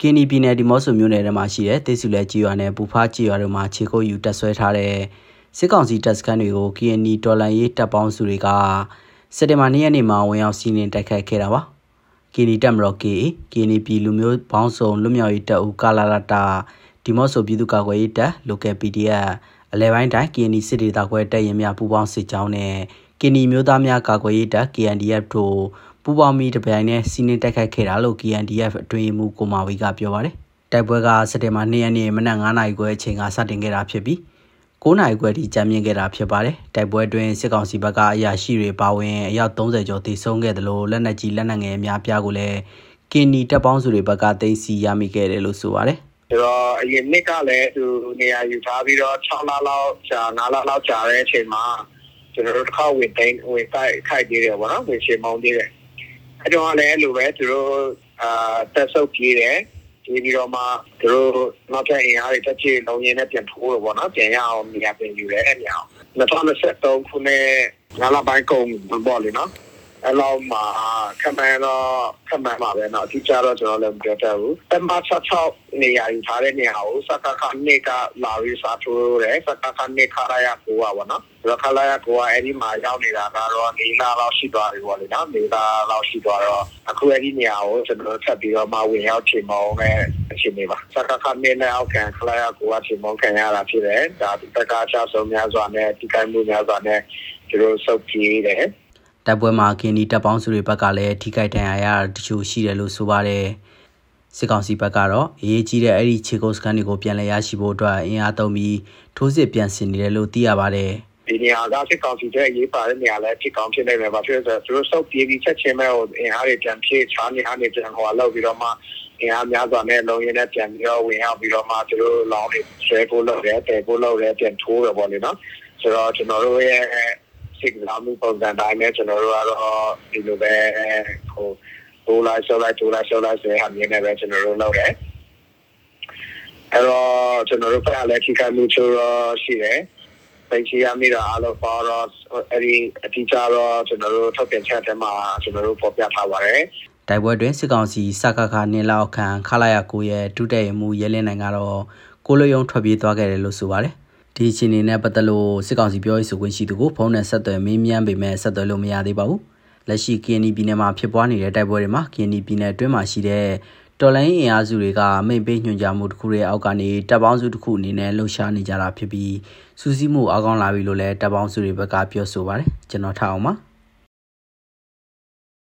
ကင်းနီပြည်နယ်ဒီမော့ဆိုမြို့နယ်ထဲမှာရှိတဲ့တေစုလဲကြီးရွာနဲ့ပူဖားကြီးရွာတို့မှာခြေကုပ်ယူတက်ဆွဲထားတဲ့စစ်ကောင်စီတပ်စခန်းတွေကို KNI တော်လန်ရေးတပ်ပေါင်းစုတွေကစက်တင်ဘာ၂ရက်နေ့မှာဝင်ရောက်စီးနင်းတိုက်ခိုက်ခဲ့တာပါ။ KNI တပ်မတော် KA KNI ပြည်လူမျိုးဘောင်းစုံလွတ်မြောက်ရေးတပ်ဦးကာလာလာတာဒီမော့ဆိုပြည်သူ့ကာကွယ်ရေးတပ် local PDF အလဲပိုင်းတိုင်း KNI စစ်ဒေသခွဲတပ်ရင်များပူးပေါင်းစစ်ကြောင်းနဲ့ KNI မျိုးသားများကာကွယ်ရေးတပ် KNDF တို့ ပူးပေါင်းပြီးတပြိုင်နက်စီးနင်းတိုက်ခိုက်ခဲ့တာလို့ KNDF အတွင်းမှုကိုမာဝီကပြောပါတယ်။တိုက်ပွဲကစက်တင်ဘာ2ရက်နေ့မနက်9:00နာရီခွဲအချိန်ကစတင်ခဲ့တာဖြစ်ပြီး9နာရီခွဲထိကြာမြင့်ခဲ့တာဖြစ်ပါတယ်။တိုက်ပွဲအတွင်းစစ်ကောင်စီဘက်ကအရာရှိတွေပါဝင်အယောက်30ကျော်သေဆုံးခဲ့တယ်လို့လက်နက်ကြီးလက်နက်ငယ်အများပြားကိုလည်းကင်နီတပ်ပေါင်းစုတွေဘက်ကသိမ်းဆီးရမိခဲ့တယ်လို့ဆိုပါတယ်။ဆိုတော့အရင်နှစ်ကလည်းသူနေရာယူထားပြီးတော့6လလောက်ကြာ9လလောက်ကြာတဲ့အချိန်မှာကျွန်တော်တို့တစ်ခါဝင်တိုင်းဝင်တိုက်ခိုက်သေးတယ်ပေါ့နော်ဝင်ရှင်မောင်းသေးတယ် အဲတော့လည်းအဲ့လိုပဲသူတို့အာတက်ဆုပ်ပြေးတယ်ဒီပြီးတော့မှသူတို့နောက်ထပ်အင်အားတွေတက်ချေလုံးရင်းနဲ့ပြန်ထိုးတော့ဗောနော်ပြန်ရအောင်နေရာပြန်ယူတယ်အဲ့ညအောင်2023ခုနှစ်ငါးလပိုင်းကုန်ပေါ့လေနော် အဲ့လောက်မှာခမန်တော့ခမန်ပါပဲเนาะအထူးကြတော့ကျွန်တော်လည်းမပြောတတ်ဘူးတမ66နေရာယူထားတဲ့နေရာကိုစကခနေကလာပြီးစားထိုးတယ်စကခနေခရရကိုပါဘောနော်ဆိုတော့ခလာရကိုကအဲ့ဒီမှာရောက်နေတာကတော့နေလာလောက်ရှိသွားပြီပေါ့လေနော်နေလာလောက်ရှိသွားတော့အခုအဲ့ဒီနေရာကိုကျွန်တော်ထပ်ပြီးတော့မှဝင်ရောက်ချိန်မောင်းနဲ့အချိန်နေပါစကခနေနဲ့အောက်ခံခလာရကိုကချိန်မောင်းခံရတာဖြစ်တယ်ဒါဒီတက္ကချဆုံးများစွာနဲ့ဒီကိုင်းမှုများစွာနဲ့သူတို့စုပ်ပြေးတယ် တိုက်ပွဲမှာကင်းဒီတပ်ပေါင်းစုတွေဘက်ကလည်းထိခိုက်ဒဏ်ရာရတချို့ရှိတယ်လို့ဆိုပါတယ်စစ်ကောင်စီဘက်ကတော့အရေးကြီးတဲ့အဲ့ဒီခြေကုပ်စခန်းတွေကိုပြန်လည်ရရှိဖို့အတွက်အင်အားသုံးပြီးထိုးစစ်ပြန်ဆင်နေတယ်လို့သိရပါတယ်ဒီနေရာကစစ်ကောင်စီရဲ့ရေးပါတဲ့နေရာလဲဖြစ်ကောင်းဖြစ်နေတယ်ဘာဖြစ်လဲဆိုတော့သူတို့စုပ်ပြေးပြီးချက်ချင်းမဲ့ဟိုအင်အားတွေပြန်ဖြည့်ချားနေအားတွေပြန်ဟိုလောက်ပြီးတော့မှအင်အားများစွာနဲ့လုံရင်းနဲ့ပြန်ပြီးတော့ဝင်ရောက်ပြီးတော့မှသူတို့လောင်းတွေဆွဲဖို့လုပ်တယ်တဲဖို့လုပ်တယ်ပြန်ထိုးတယ်ပေါ့လေနော်ဆိုတော့ကျွန်တော်တို့ရဲ့ စိတ်ကစားမှုပုံစံတိုင်းနဲ့ကျွန်တော်တို့ကတော့ဒီလိုပဲဟိုဒိုလာဆောလိုက်ဒိုလာဆောလိုက်ဆိုတဲ့ဟာမျိုးနဲ့ပဲကျွန်တော်တို့လုပ်တယ်အဲ့တော့ကျွန်တော်တို့ကလည်းခိကမှုချိုးတော့ရှိတယ်ပိတ်ချရမိတာအလို့ပေါ်တော့အဲ့ဒီအတိအကျတော့ကျွန်တော်တို့ထုတ်ပြန်ချက်ထဲမှာကျွန်တော်တို့ပေါ်ပြထားပါတယ်တိုက်ပွဲတွင်စစ်ကောင်စီစကခနင်းလောက်ခံခလာရကိုရဲ့ဒုတက်ရမှုရဲလင်းနိုင်ကတော့ကိုလိုယုံထွက်ပြေးသွားခဲ့တယ်လို့ဆိုပါတယ် ဒီအခြေအနေနဲ့ပတ်သက်လို့စစ်ကောင်စီပြောရေးဆိုခွင့်ရှိသူကိုဖုန်းနဲ့ဆက်သွယ်မေးမြန်းပေမဲ့ဆက်သွယ်လို့မရသေးပါဘူးလက်ရှိ KNY ပြည်နယ်မှာဖြစ်ပွားနေတဲ့တိုက်ပွဲတွေမှာ KNY ပြည်နယ်အတွင်းမှာရှိတဲ့တော်လိုင်းအင်အားစုတွေကမိန့်ပေးညွှန်ကြားမှုတစ်ခုရဲ့အောက်ကနေတပ်ပေါင်းစုတစ်ခုအနေနဲ့လှုပ်ရှားနေကြတာဖြစ်ပြီးစူးစီးမှုအကောင်းလာပြီလို့လည်းတပ်ပေါင်းစုတွေဘက်ကပြောဆိုပါတယ်ကျွန်တော်ထားအောင်ပါ